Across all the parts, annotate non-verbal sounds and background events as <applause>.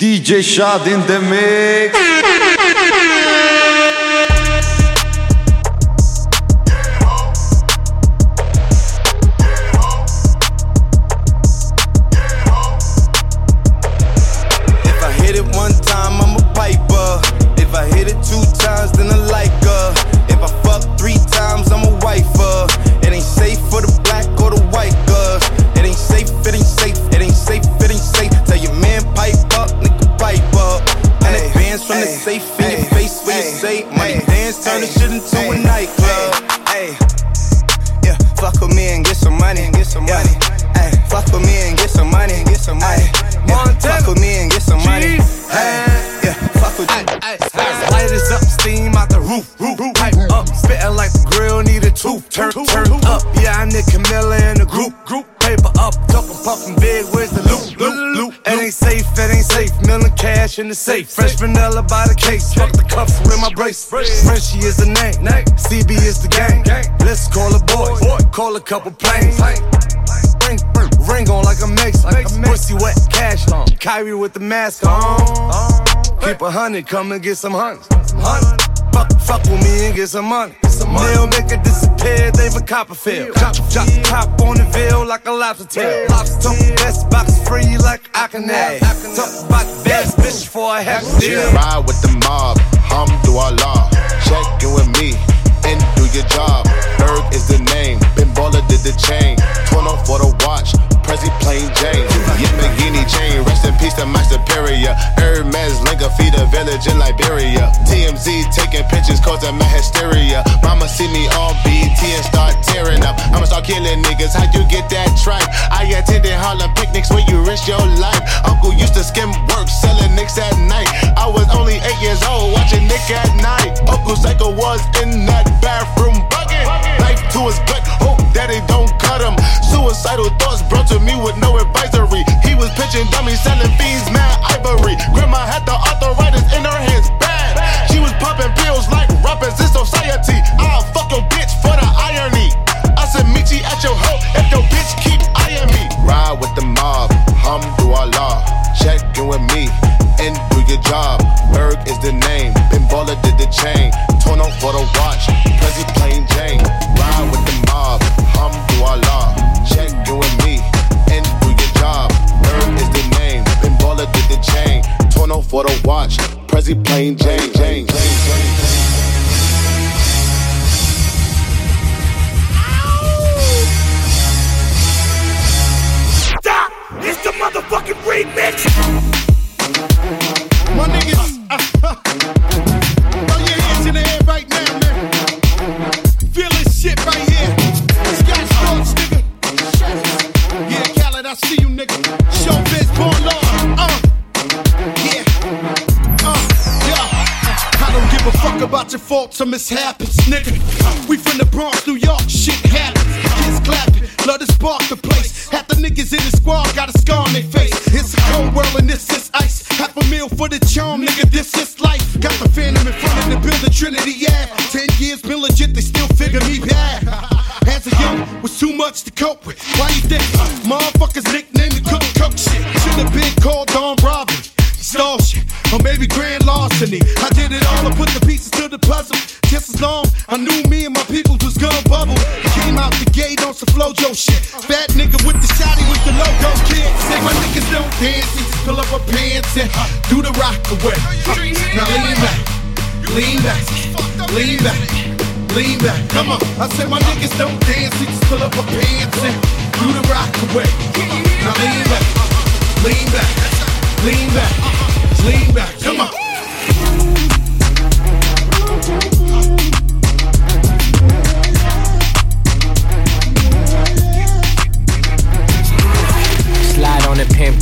DJ Shad in the mix. Safe, fresh vanilla by the case. Fuck the cuffs with my brace. Frenchie is the name, CB is the gang. Let's call a boy, call a couple planes. Ring, ring on like a mason. Pussy wet, cash on. Kyrie with the mask on. Keep a hundred, come and get some hunts. Fuck, fuck with me and get some money. They'll make it disappear, they for Copperfield. Chop, chop, chop on the veil like a lobster tail. Talk best box free like I can have. Talk about the best bitch for a half deal. ride with the mob, Alhamdulillah. Check in with me and do your job. Berg is the name, Ben Baller did the chain. 12 for the watch, Prezi plain Jane. Yamagini chain, rest in peace to my superior. Hermes Linga feed a village in Liberia. TMZ taking pictures causing my hysteria. Mama see me on BT and start tearing up. I'ma start killing niggas, how you get that tripe? I attended Harlem picnics when you risk your life. Uncle used to skim work, selling nicks at night. I was only eight years old, watching Nick at night. Uncle Psycho was in that bathroom. Knife to his gut, hope that daddy don't cut him. Suicidal thoughts brought to me with no advisory. He was pitching dummies, selling fiends, mad ivory. Grandma had the arthritis in her hands, bad. She was popping pills like rappers in society. I'll fuck your bitch for the irony. I said, meet you at your hoe if your bitch keep eyeing me. Ride with the mob, hum do Alhamdulillah. Check in with me and do your job. Berg is the name, Ben Baller did the chain. Torn on for the some flojo shit. Fat nigga with the shotty with the logo kid. Say my niggas don't dance, they just pull up our pants and uh, do the rock away. Now lean back, lean back, lean back, lean back. Come on, I said my niggas don't dance, they just pull up our pants and do the rock away. Now lean back, lean back, lean back, lean back. Come on.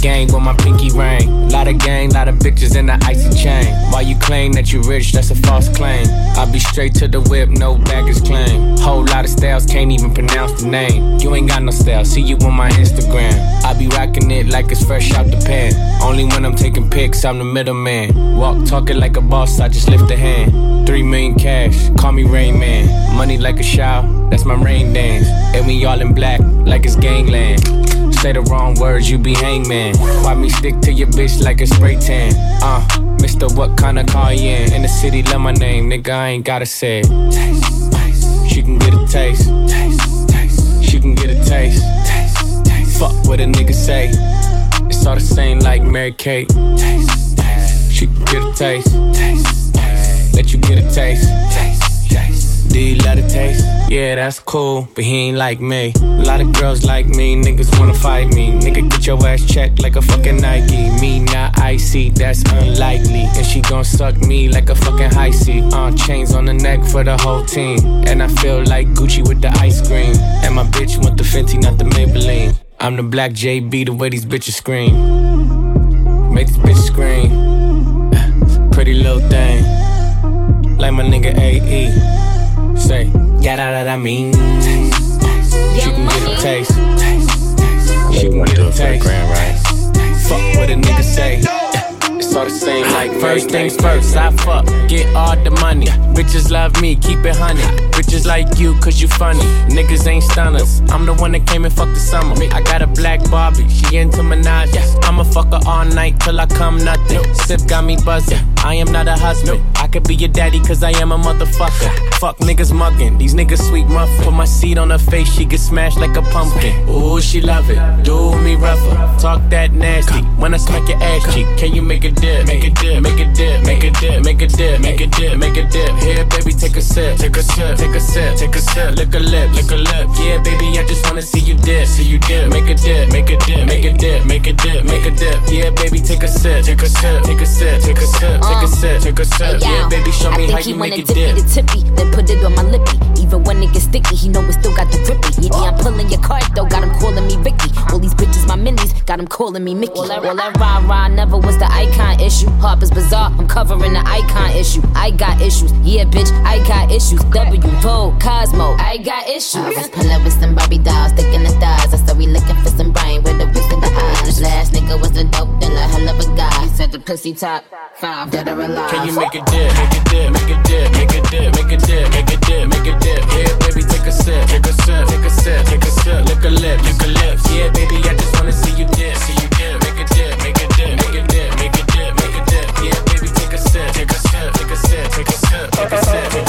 Gang with my pinky ring. Lot of gang, lot of bitches in the icy chain. While you claim that you rich, that's a false claim. I be straight to the whip, no baggage claim. Whole lot of styles, can't even pronounce the name. You ain't got no style, see you on my Instagram. I be rocking it like it's fresh out the pan. Only when I'm taking pics, I'm the middleman. Walk talking like a boss, I just lift a hand. Three million cash, call me Rain Man. Money like a shower, that's my rain dance. And we all in black, like it's gangland. Say the wrong words, you be hangman. Why me stick to your bitch like a spray tan? Uh, Mr. What kind of car you in? In the city, love my name, nigga, I ain't gotta say it. Taste, taste. She can get a taste. taste, taste. She can get a taste. taste, taste. Fuck what a nigga say. It's all the same like Mary Kate. Taste, taste. She can get a taste. taste, taste. Let you get a taste. taste, taste. Do you taste? Yeah, that's cool, but he ain't like me. A lot of girls like me, niggas wanna fight me. Nigga, get your ass checked like a fucking Nike. Me not icy, that's unlikely. And she gon' suck me like a fucking high C. Uh, chains on the neck for the whole team. And I feel like Gucci with the ice cream. And my bitch want the Fenty, not the Maybelline. I'm the black JB, the way these bitches scream. Make this scream. <laughs> Pretty little thing. Like my nigga AE. Say, yeah, that, that I mean. Taste. She can get a taste. She can get a taste. Right? Fuck what a nigga say. It's all the same like First things first, I fuck, get all the money. Bitches love me, keep it honey. Bitches like you, cause you funny. Niggas ain't stunners. I'm the one that came and fucked the summer. I got a black Barbie, she into Minaj. I'ma fuck her all night till I come nothing. Sip got me buzzing. I am not a husband. I could be your daddy, cause I am a motherfucker. Fuck niggas mugging, these niggas sweet muffin. Put my seed on her face, she get smashed like a pumpkin. Ooh, she love it. Do me rougher. Talk that nasty. When I smack your ass cheek, can you make it dip, make it dip, make it dip, make it dip, make it dip, make it dip, make it dip. Here, baby, take a sip, take a sip, take a sip, take a sip. Lick a lip, lick a lip. Yeah, baby, I just wanna see you dip, see you dip. Make a dip, make a dip, make a dip, make a dip, make a dip. Yeah, baby, take a sip, take a sip, take a sip, take a sip, take a sip, take a sip. Yeah, baby, show me how you make it dip. The tippy, then put it on my lippy. Even when it gets sticky, he know it still got the grippy. Yeah, I'm pulling your card though, got him calling me Vicky. All these bitches my minis, got him calling me Mickey. All that, all that rah rah never was the icon issue. Harper's Bazaar, I'm covering the icon issue. I got issues, yeah, bitch, I got issues. W, Vogue, Cosmo, I got issues. I was pulling with some Barbie dolls, sticking the stars. I said we looking for some brain with the wrist in the eyes. Last nigga was the dope dealer, hell of a guy. He said the pussy top five, dead or alive. Can you make a dip, make a dip, make a dip, make a dip, make a dip, make a dip, make a dip? Yeah, baby, take a sip, take a sip, take a sip, take a sip, lick a lip, lick a lips. Yeah, baby, I just wanna see you dip, see you dip, make a dip, make a dip, make a dip, make a dip, make a dip. Yeah, baby, take a sip, take a sip, take a sip, take a sip, take a sip, take a sip.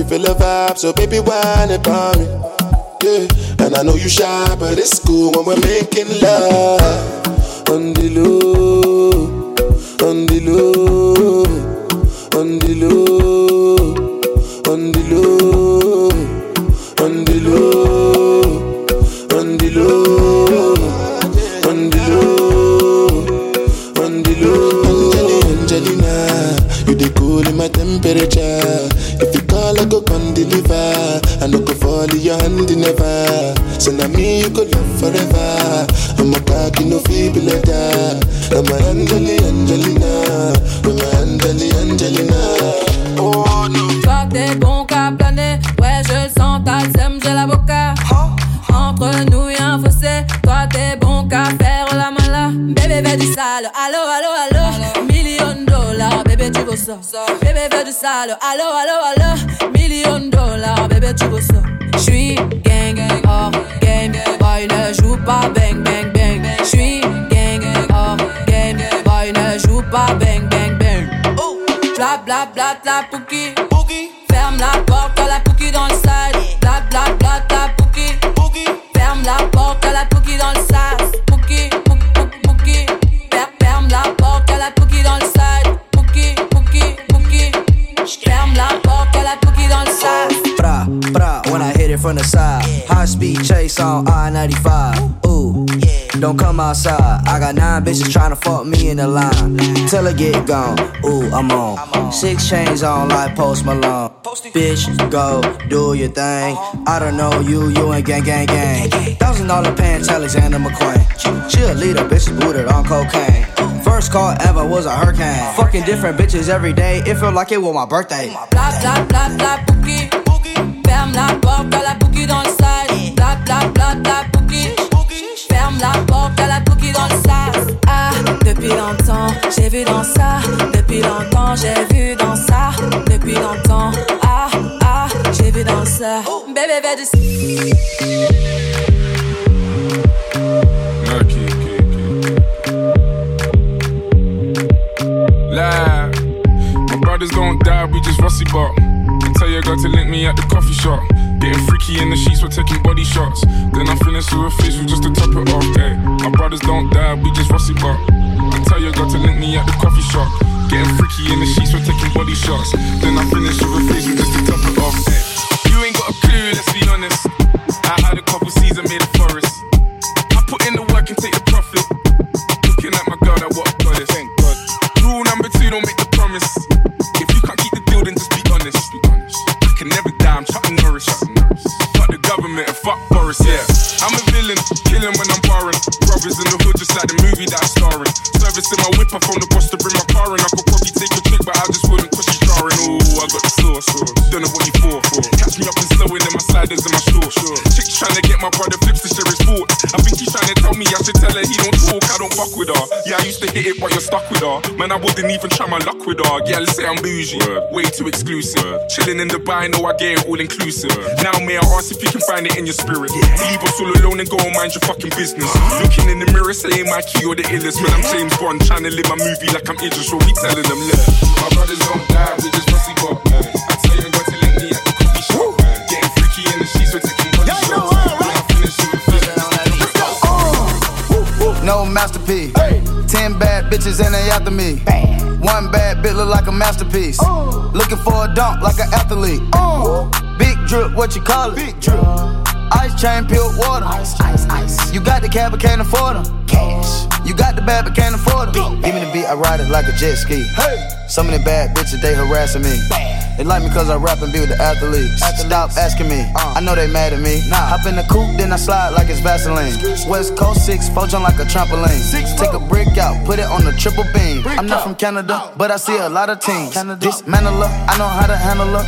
You feel a vibe, so baby whine about me. Yeah, and I know you shy, but it's cool when we're making love on the low, on the low, on the low, on the low, on the low, on the low, on the low, on the low. Angelina, you the cool in my temperature. In your hand never. So now me you could love forever. I'm a cocky no feeble letter. I'm a Angeli Angelina, I'm a Angeli Angelina. Oh no. Toi t'es bon qu'à planer, ouais je sens, ta sème, j'ai l'avocat. Entre nous y'a un fossé, toi t'es bon qu'à faire la mala. Bébé veut du sale, allo allo allo. Million dollars, bébé tu veux ça? Bébé veut du sale, allo allo allo. Million dollars, bébé tu veux ça? J'suis gang hors game, boy ne joue pas bang bang bang. J'suis gang hors game, boy ne joue pas bang bang bang. Bla bla bla bla pouki. Ferme la porte à la pouki dans le side. When I hit it from the side. High speed chase on I 95. Ooh, don't come outside. I got nine bitches trying to fuck me in the line. Till I get gone. Ooh, I'm on. Six chains on like Post Malone. Bitch, go do your thing. I don't know you, you ain't gang, gang, gang. Thousand dollar pants, Alexander McQueen. She a leader, bitch booted on cocaine. First call ever was a hurricane. Fucking different bitches every day. It felt like it was my birthday. Bla bla bla bla pouki. Ferme la porte à la pouki dans le side. Bla bla bla bla pouki. Ferme la porte à la pouki dans le sas. Ah, depuis longtemps, j'ai vu dans ça. Depuis longtemps, j'ai vu dans ça. Depuis longtemps, ah, ah, j'ai vu dans ça. Bébé, bébé du. Live. Brothers don't die, we just rusty bark. I tell your girl to link me at the coffee shop. Getting freaky in the sheets, we're taking body shots. Then I finish with a facial just to top it off. Hey, my brothers don't die, we just rusty bark. I tell your girl to link me at the coffee shop. Getting freaky in the sheets, we're taking body shots. Then I finish with a facial just to top it off. Hey, you ain't got a clue, let's be honest. I had a couple seasons made a forest. I put in fuck with her. Yeah, I used to hit it, but you're stuck with her. Man, I wouldn't even try my luck with her. Yeah, let's say I'm bougie, way too exclusive. Chilling in Dubai, know I get it all inclusive. Now, may I ask if you can find it in your spirit? Leave us all alone and go and mind your fucking business. Looking in the mirror, saying my key or the illest. Man, I'm James Bond, trying to live my movie like I'm Idris. What we telling them, look. My brothers don't die, we just Masterpiece. Ten bad bitches and they after me. One bad bitch look like a masterpiece. Looking for a dunk like an athlete. Big drip, what you call it? Big drip. Uh, ice chain, pure water. Ice, ice, ice. You got the cab, but can't afford them. Cash. You got the bad, but can't afford them. Give me the beat, I ride it like a jet ski. Hey. So many bad bitches, they harassing me. They like me cause I rap and be with the athletes. Stop asking me, I know they mad at me. Nah. Hop in the coupe, then I slide like it's Vaseline. West Coast 6, four jump like a trampoline. Six, Take a brick out, put it on the triple beam. I'm not from Canada, but I see a lot of teams. Dismantle her, I know how to handle her.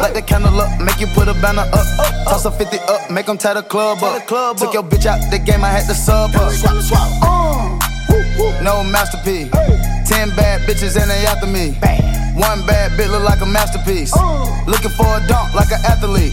Light the candle up, make you put a banner up. Toss a 50 up, make them tie the club up. The club Took your bitch out the game, I had to sub her. No masterpiece. Ten bad bitches and they after me. One bad bitch look like a masterpiece. Looking for a dunk like an athlete.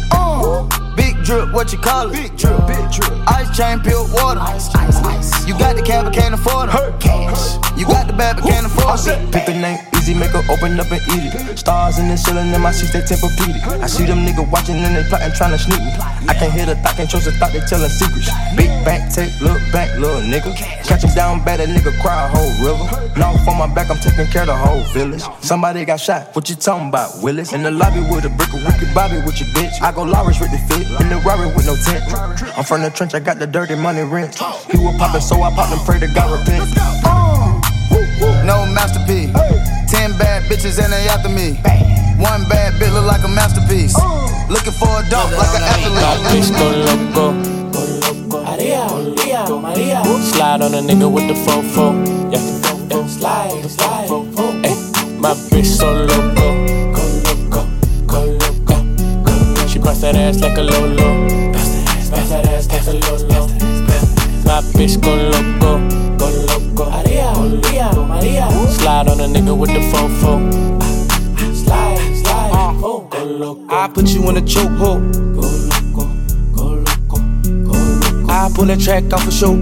Big drip, what you call it? Big drip, big drip. Ice chain, pure water. Ice, ice, ice. You got the cab, but can't afford it. Cash. You got the bad, but can't afford it. Pick the name easy, make her open up and eat it. Stars in the ceiling in my seats, they tempur-pedic. I see them niggas watching and they plotting, trying to sneak me. I can't hear the thought, can't trust the thought, they telling secrets. Big bank, take, look back, little nigga. Catch him down bad, a nigga cry a whole river. Now for my back, I'm taking care of the whole village. Somebody got shot, what you talking about, Willis? In the lobby with a brick of wicked Bobby with your bitch. I go Lawrence with the fit, in the Rari with no tent. I'm from the trench, I got the dirty money rent. He was poppin', so I popped and pray to God repent. No masterpiece. Ten bitches and they after me. One bad bitch look like a masterpiece. Looking for a dunk like an athlete. go loco. Maria, Maria, Maria. Slide on a nigga with the fofo. Yeah, yeah. slide, slide. Ay, my bitch so loco. Go loco, go loco. She bust that ass like a lolo. Bust that ass like a lolo. My bitch go loco, go loco. Maria, Maria, Maria. Slide on a nigga with the fofo. I put you in a chokehold. I pull that track off a show.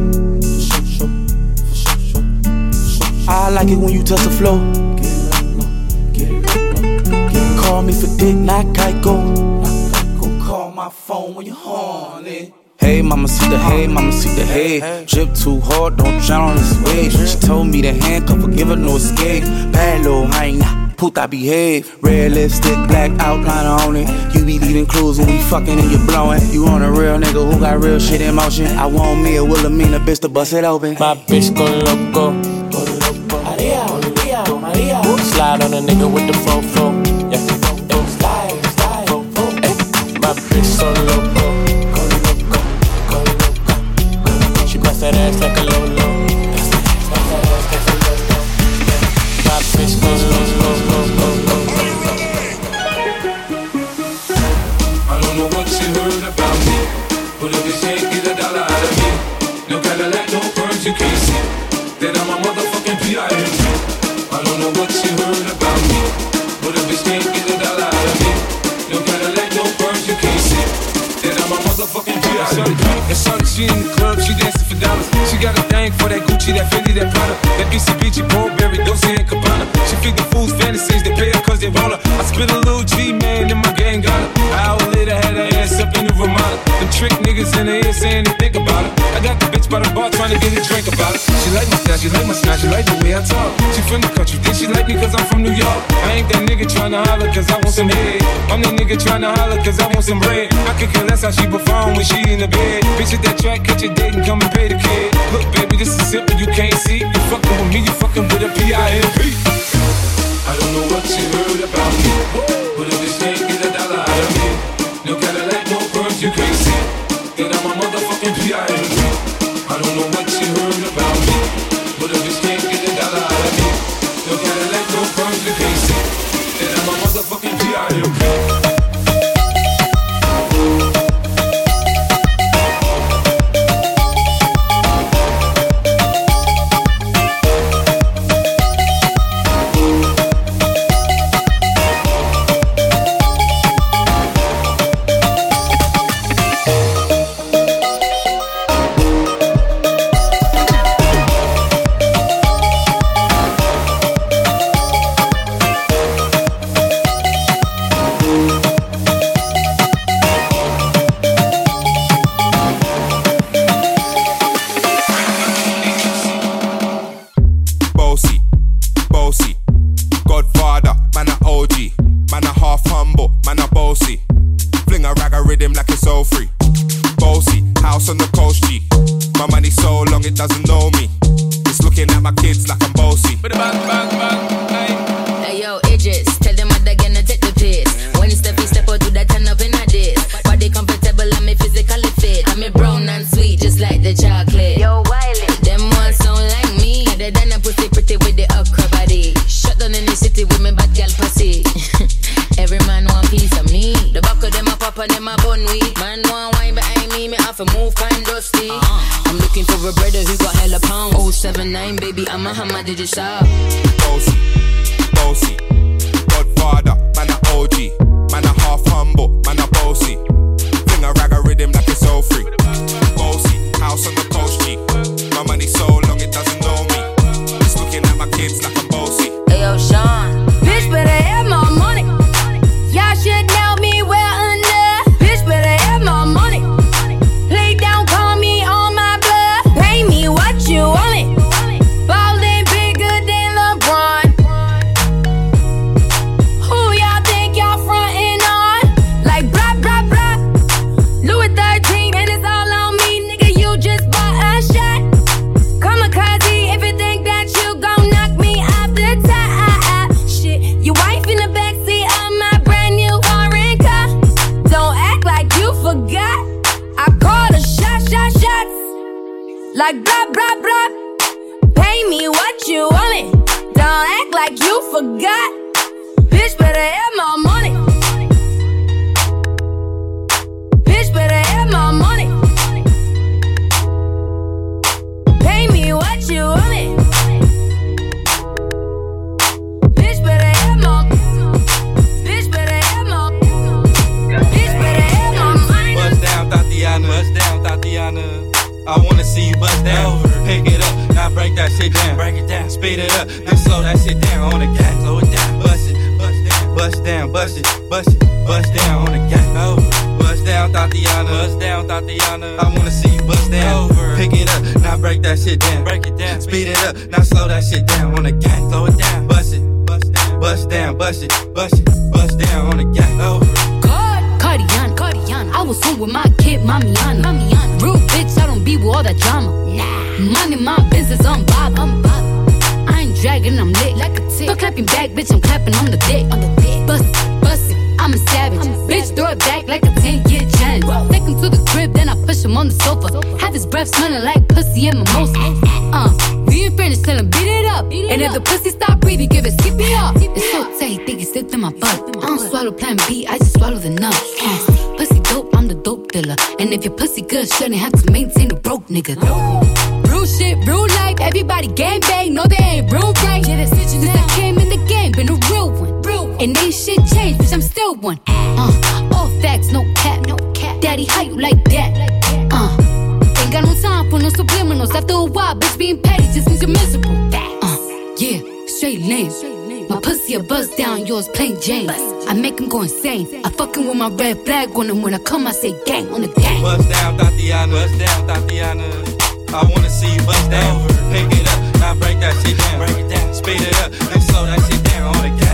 For show. I like it when you touch the flow. Call me for dick, not Geico. Call my phone when you're horny. Hey, mama, see the hey, mama, see the hey. Drip too hard, don't drown on this wave. She told me to handcuff her, give her no escape. Bad little hyena, puta behave. Red lipstick, black outline on it. You be leaving clues when we fucking and you blowing. You on a real nigga who got real shit in motion. I want me a Wilhelmina bitch to bust it open. My bitch go loco. Go loco. Maria, Maria, Maria. Slide on a nigga with the fofo. Trying holler cause I want some bread. I could care less how she perform when she in the bed. Bitch at that track, catch a date and come and pay the kid. Look, baby, this is simple, you can't see. You fucking with me, you fucking with a P.I.M.P. I don't know what you heard about me, but if you can't get a dollar out of me, no Cadillac, no perms, you can't just like the chocolate. Yo, Wiley. Them ones don't like me. Other than a pussy pretty with the okra body. Shut down in the city with me bad gal pussy. <laughs> Every man want piece of me. The back of them a pop and them a bun weed. Man want wine behind me, me have to move kind dusty. Uh-huh. I'm looking for a brother who got hella pounds. 079, baby, I'm a hammer, did you stop? Bossy, bossy. house on the forgot stick to my butt. I don't swallow plan B, I just swallow the nuts. Uh, pussy dope, I'm the dope dealer. And if your pussy good, shouldn't have to maintain a broke nigga. Real shit, real life, everybody game bang, no they ain't real right. Since I came in the game, been a real one. And ain't shit changed, bitch, I'm still one. Uh, all facts, no cap, no cap. Daddy, how you like that? Uh, ain't got no time for no subliminals. After a while, bitch, being petty just means you're miserable. Uh, yeah, straight lane. My pussy a buzz down, yours plain Jane. I make him go insane. I fucking with my red flag on him when I come, I say gang on the gang. Buzz down, Tatiana. Buzz down, Tatiana. I wanna see you buzz down. Pick it up, now break that shit down. Break it down. Speed it up, then slow that shit down on the gang.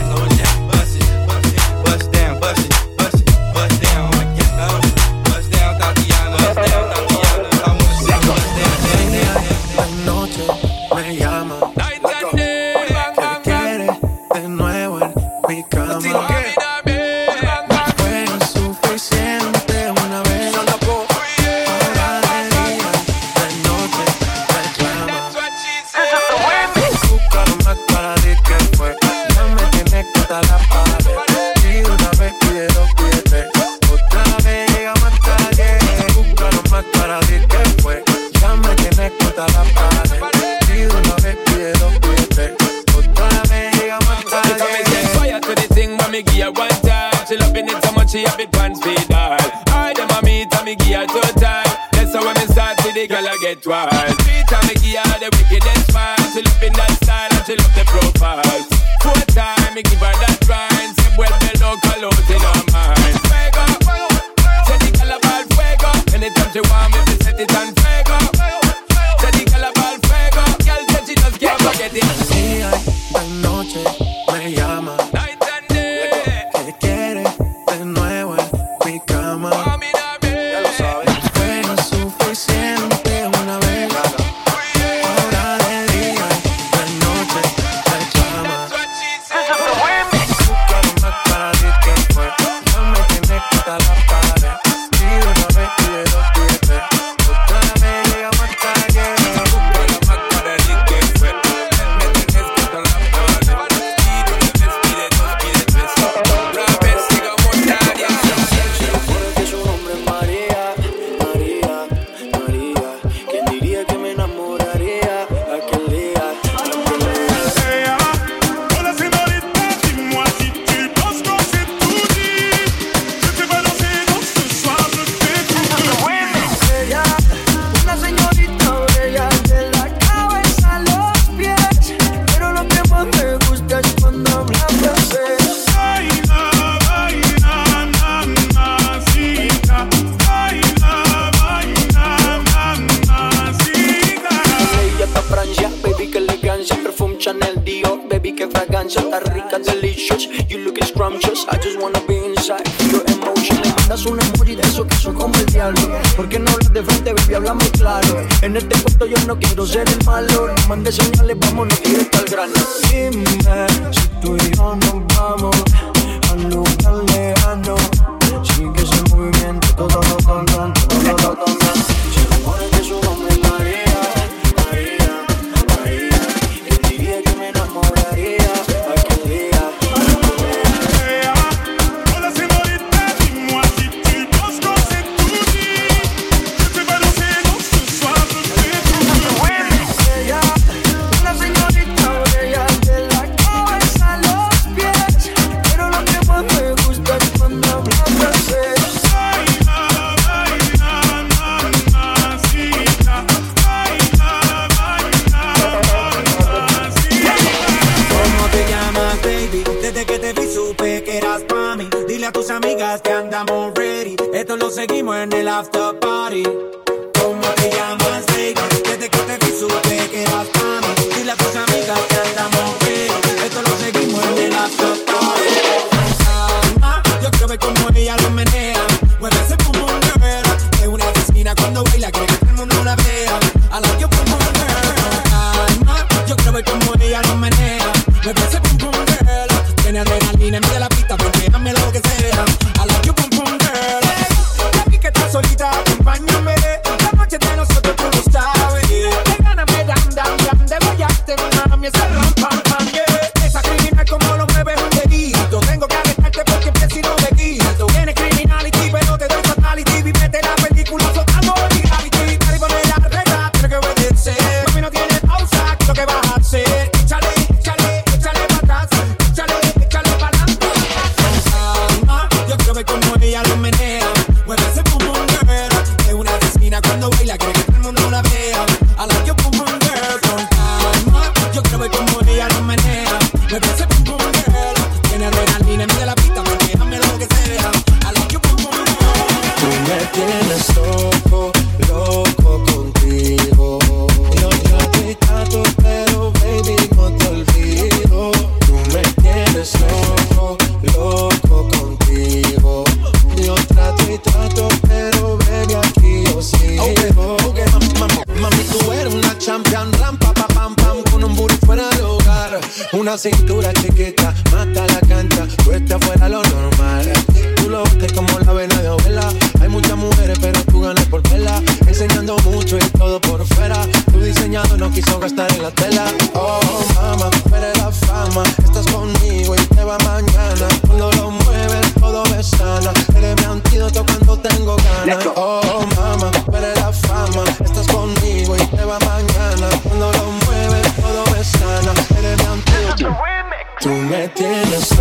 Tu me tienes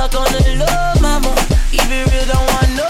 stuck on the love, mama. Even real, don't want no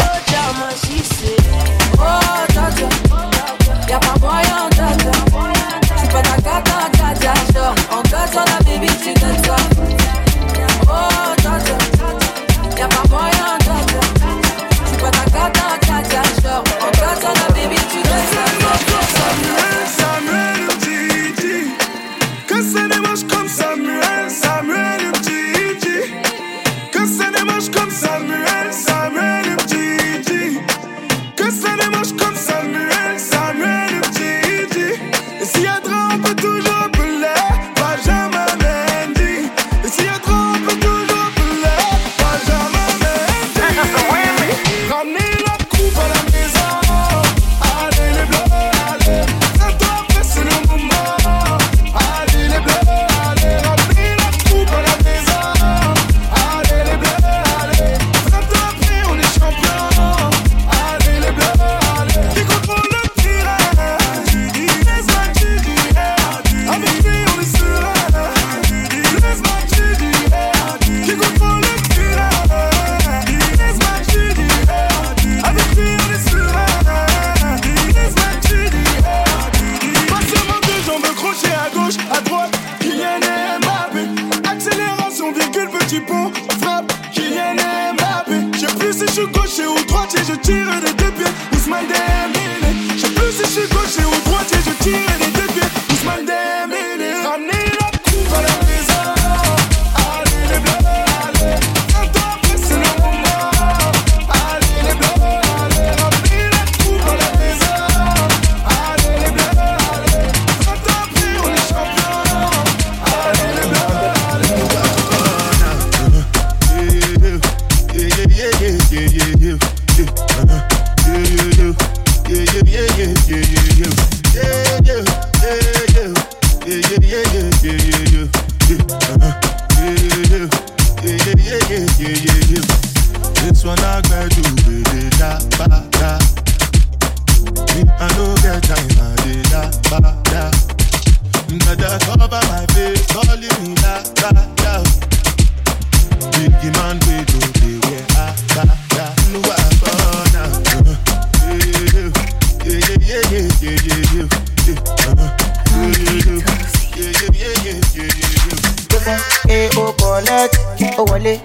Eh, oh, collect, oh, wale,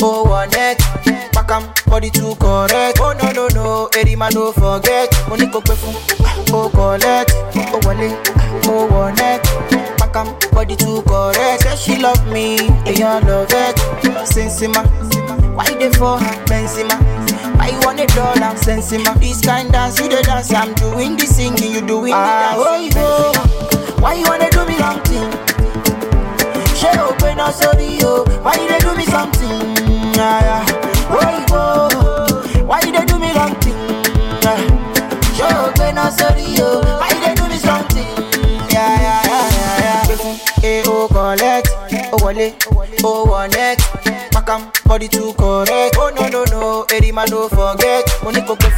oh, wale, back am, body too correct. Oh, no, no, no, Eddie man, don't forget. Oh, collect, oh, wale, oh, wale, back am, body too correct. Say she love me, and you love it. Sensima, why they for Benzema? Why you want a dollar, Sensima? This kind dance, you the dance, I'm doing the singing, you doing the dance. Oh, you. Why you wanna do me wrong thing? She open up sorry yo. Why you dey do me something? Yeah, yeah. Why you go? Why you dey do me long thing? She open up sorry yo. Why you dey do me something? Yeah, yeah, yeah, yeah, yeah. Eh, oh collect, oh oh wallet. Am, body too correct. Oh no no no, Eddie man don't forget. Money go go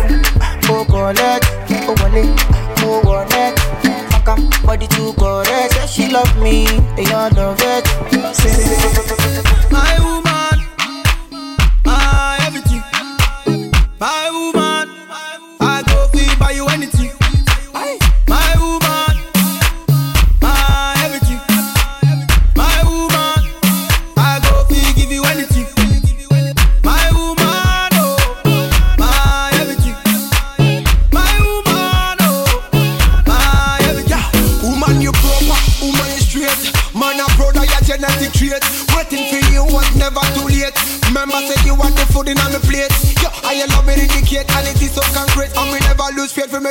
oh collect, oh wale, oh wallet. Back am, body too correct. Say she love me, and you love it. My woman, my everything. My woman, I go feel buy you anything.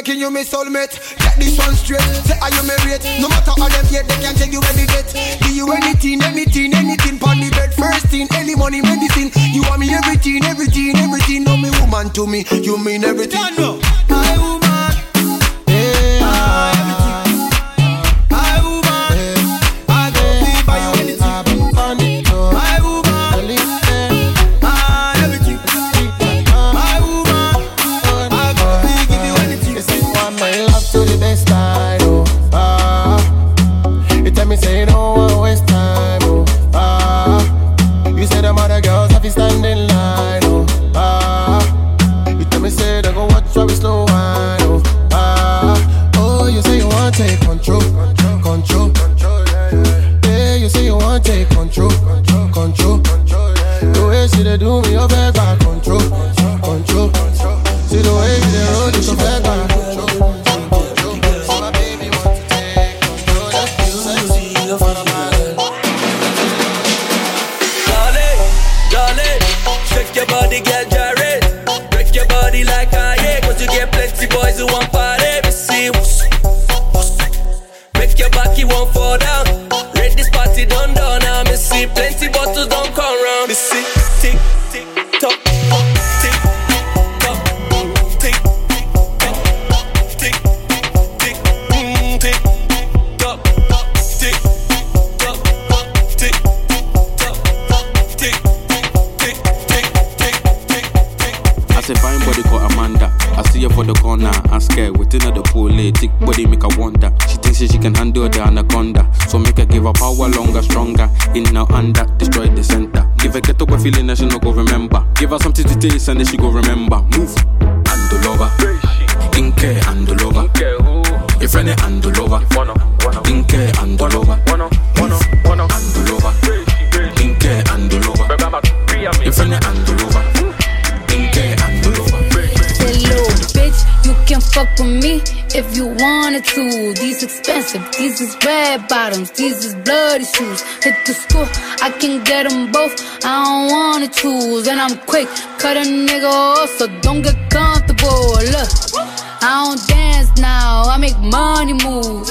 Making you my soulmate. Get this one straight. Say are you married? No matter how them hate, they can tell you any date. Do you anything, anything, anything? Pon the bed, first thing, any money, medicine. You want me everything, everything, everything. No me woman to me, you mean everything. My woman, take control, control, The way she dey do me, bad back control, control. See the way you dey roll it, your bad Your friend and the lover. Inke and the lover. Say, little bitch, you can fuck with me if you wanted to. These expensive, these is red bottoms, these is bloody shoes. Hit the school, I can get them both. I don't wanna choose, and I'm quick, cut a nigga off, so don't get comfortable. Look, I don't dance now, I make money move.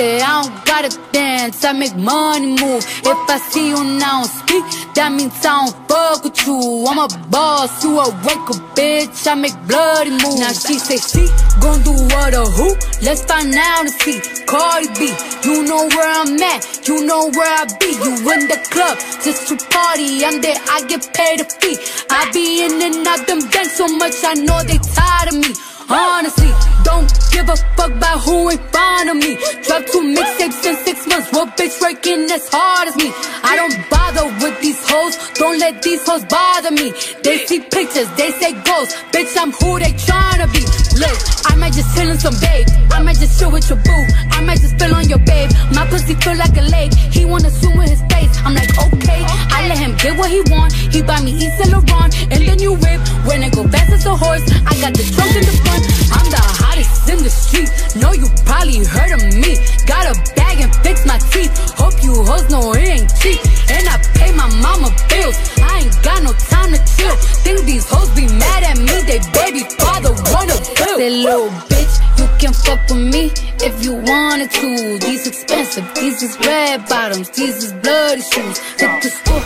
I don't gotta dance, I make money move. If I see you now speak, that means I don't fuck with you. I'm a boss, you a worker, bitch. I make bloody moves. Now she say she gon' do what or who? Let's find out and see. Cardi B, you know where I'm at, you know where I be. You in the club just to party. I'm there, I get paid a fee. I be in and out them banks so much, I know they tired of me. Honestly, don't give a fuck about who in front of me. Drop two mixtapes in six months. What bitch working as hard as me? I don't bother with these hoes. Don't let these hoes bother me. They see pictures, they say ghosts. Bitch, I'm who they tryna be. Look, I might just chill in some babe. I might just chill with your boo. I might just spill on your babe. My pussy feel like a lake. He wanna swim with his face. I'm like, okay. I let him get what he want. He buy me East Saint Laurent and the new whip. When it go fast as a horse, I got the trunk in the front. I'm the hottest in the street. Know you probably heard of me. Got a bag and fix my teeth. Hope you hoes know it ain't cheap. And I pay my mama bills. I ain't got no time to chill. Think these hoes be mad at me. They baby father wanna bill. That little bitch, you can fuck with me if you wanted to. These expensive, these is red bottoms, these is bloody shoes. Hit the school,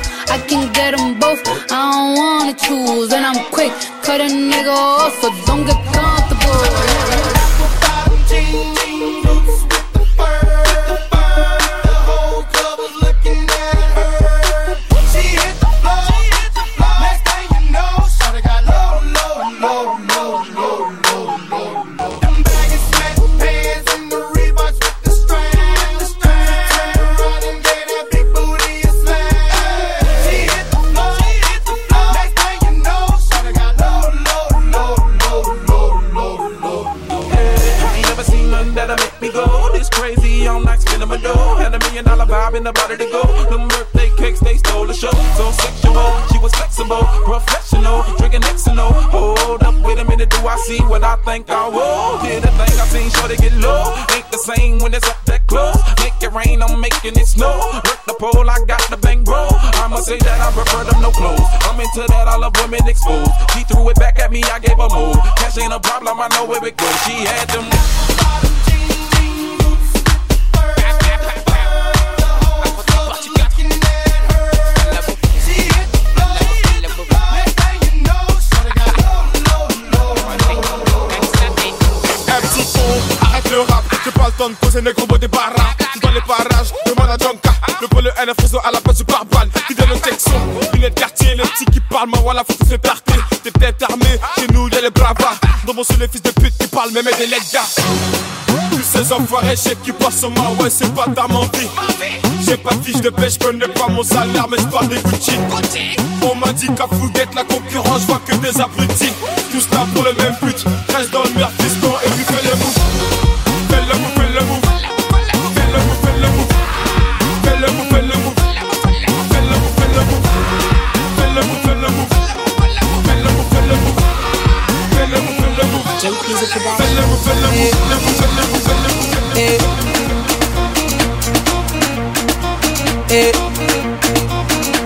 sure they get low. Ain't the same when it's up that close. Make it rain, I'm making it snow. Work the pole, I got the bang bro. I'ma say that I prefer them no clothes. I'm into that, I love women exposed. She threw it back at me, I gave her more. Cash ain't a problem, I know where it goes. She had them. De poser gros mots des barras. Tu dans les parages, demande à Jonka. Le pôle N, Friso à la place du barbal. Qui donne le texon, lunettes quartier, les petits qui parlent. Ma voilà, faut tous les tarter. Des têtes armées, chez nous y'a les bravas. Dans mon sous les fils de pute qui parlent, même des gars. Tous ces enfoirés, chèques qui passent mar, ouais, c'est pas ta mentie. J'ai pas de fiche de pêche, connais pas mon salaire, mais j'parle des Gucci. On m'a dit qu'à Fouguette, la concurrence, je vois que des abrutis. Tous là pour le même but, reste dans le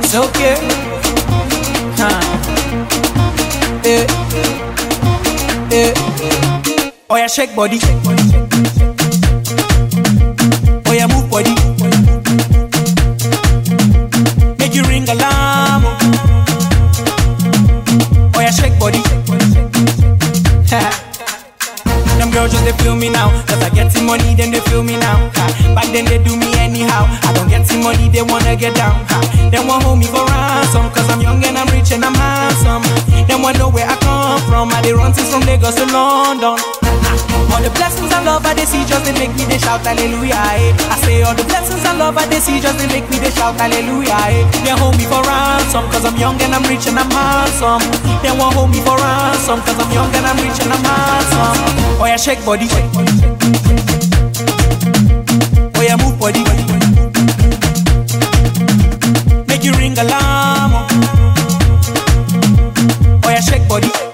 It's okay. Huh. Hey. Hey. Oh yeah, shake body. Shake body. They do me anyhow. I don't get some money, they wanna get down. Ha. They want hold me for ransom. Cause I'm young and I'm rich and I'm handsome. They want know where I come from. I they run things from Lagos to London. All the blessings and love I they see just they make me they shout hallelujah. Eh. I say all the blessings and love I they see just they make me they shout hallelujah. Eh. They hold me for ransom. Cause I'm young and I'm rich and I'm handsome. They want hold me for ransom. Cause I'm young and I'm rich and I'm handsome. Oh yeah, shake body body. Make you ring alarm. Oh, yeah, shake body.